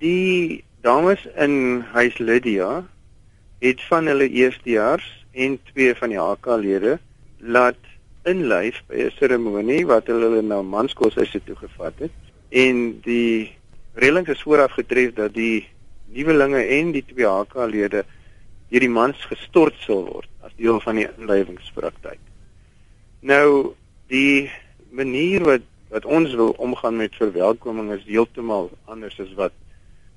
Die dames in Huis Lydia het van hulle eerstejaars en twee van die HK-lede laat inlyf by 'n seremonie wat hulle na manskoshuise toe gevat het en die reëling is vooraf getref dat die nuwelinge en die twee HK-lede deur die mans gestort sal word as deel van die inlyfingspraktyk. Nou die manier wat wat ons wil omgaan met verwelkoming is heeltemal anders as wat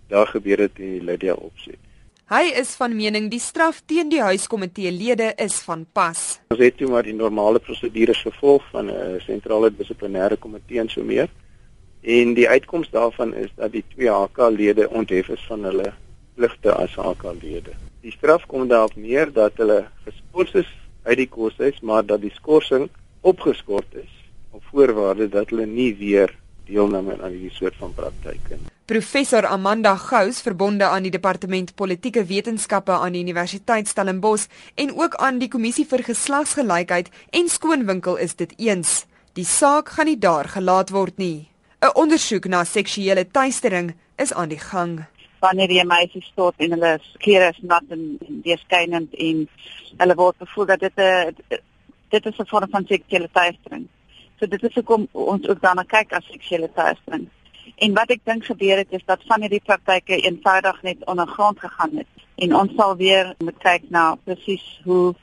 daar gebeur het in die Lydia opset. Hy is van mening die straf teen die huiskomitee lede is van pas. Ons het toe maar die normale prosedures gevolg van 'n sentrale dissiplinêre komitee en so meer. En die uitkoms daarvan is dat die twee HK-lede onthef is van hulle pligte as HK-lede. Die straf kom daarop neer dat hulle geskort is uit die koshuis, maar dat die skorsing opgeskort is op voorwaarde dat hulle nie weer deelneem aan hierdie soort van praktyke. Professor Amanda Gous, verbonde aan die Departement Politieke Wetenskappe aan die Universiteit Stellenbosch en ook aan die Kommissie vir Geslagsgelykheid en Skoonwinkel is dit eens. Die saak gaan nie daar gelaat word nie. 'n Ondersoek na seksuele teistering is aan die gang. Wanneer jy meisies stort en hulle klere is nat en deurskynend en hulle word gevoel dat dit 'n dit is 'n vorm van seksuele teistering. So dit is hoekom ons ook daarna kyk as seksuele teistering. En wat ek dink gebeur het is dat van hierdie praktyke eenvoudig net ondergrond gegaan het. En ons sal weer moet kyk na presies hoe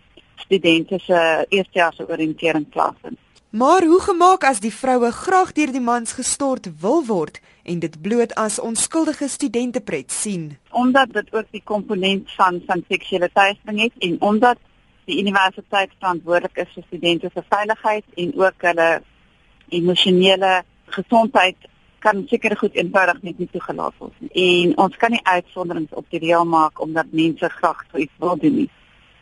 studente se eerstejaars oriëntering plaasvind. Maar hoe gemaak as die vroue graag deur die mans gestort wil word en dit bloot as onskuldige studentepret sien? Omdat dit ook die komponent van van seksuele teistering het en omdat die universiteit verantwoordelik is vir studente se veiligheid en ook hulle emosionele gesondheid kan seker goed eenvoudig net nie toegelaat word nie. En ons kan nie uitsonderings op die reël maak omdat mense graag so iets wil doen nie.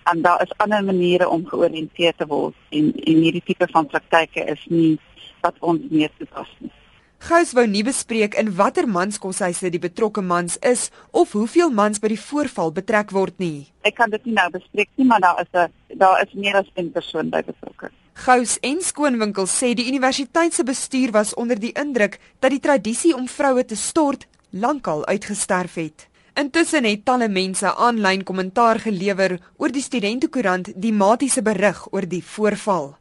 En daar is ander maniere om georiënteer te word en en hierdie tipe van praktyke is nie wat ons meer toepas nie. Gous wou nie bespreek in watter manskoshuise die betrokke mans is of hoeveel mans by die voorval betrek word nie. Ek kan dit nie nou bespreek nie, maar daar is 'n daar is meer as een persoon by betrokke. Gous en Skoonwinkel sê die universiteit se bestuur was onder die indruk dat die tradisie om vroue te stort lankal uitgesterf het. Intussen het talle mense aanlyn kommentaar gelewer oor die studentekoerant die matiese berig oor die voorval.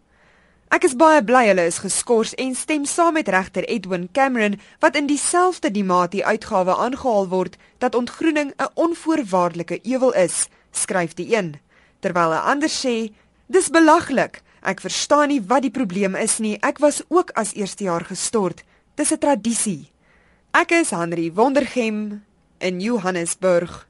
Ek is baie bly hulle is geskort en stem saam met regter Edwin Cameron wat in dieselfde Dimati uitgawe aangehaal word dat ontgroening 'n onvoorwaardelike ewel is, skryf die een. Terwyl 'n ander sê, dis belaglik. Ek verstaan nie wat die probleem is nie. Ek was ook as eerstejaar gestort. Dis 'n tradisie. Ek is Henry Wondergem in Johannesburg.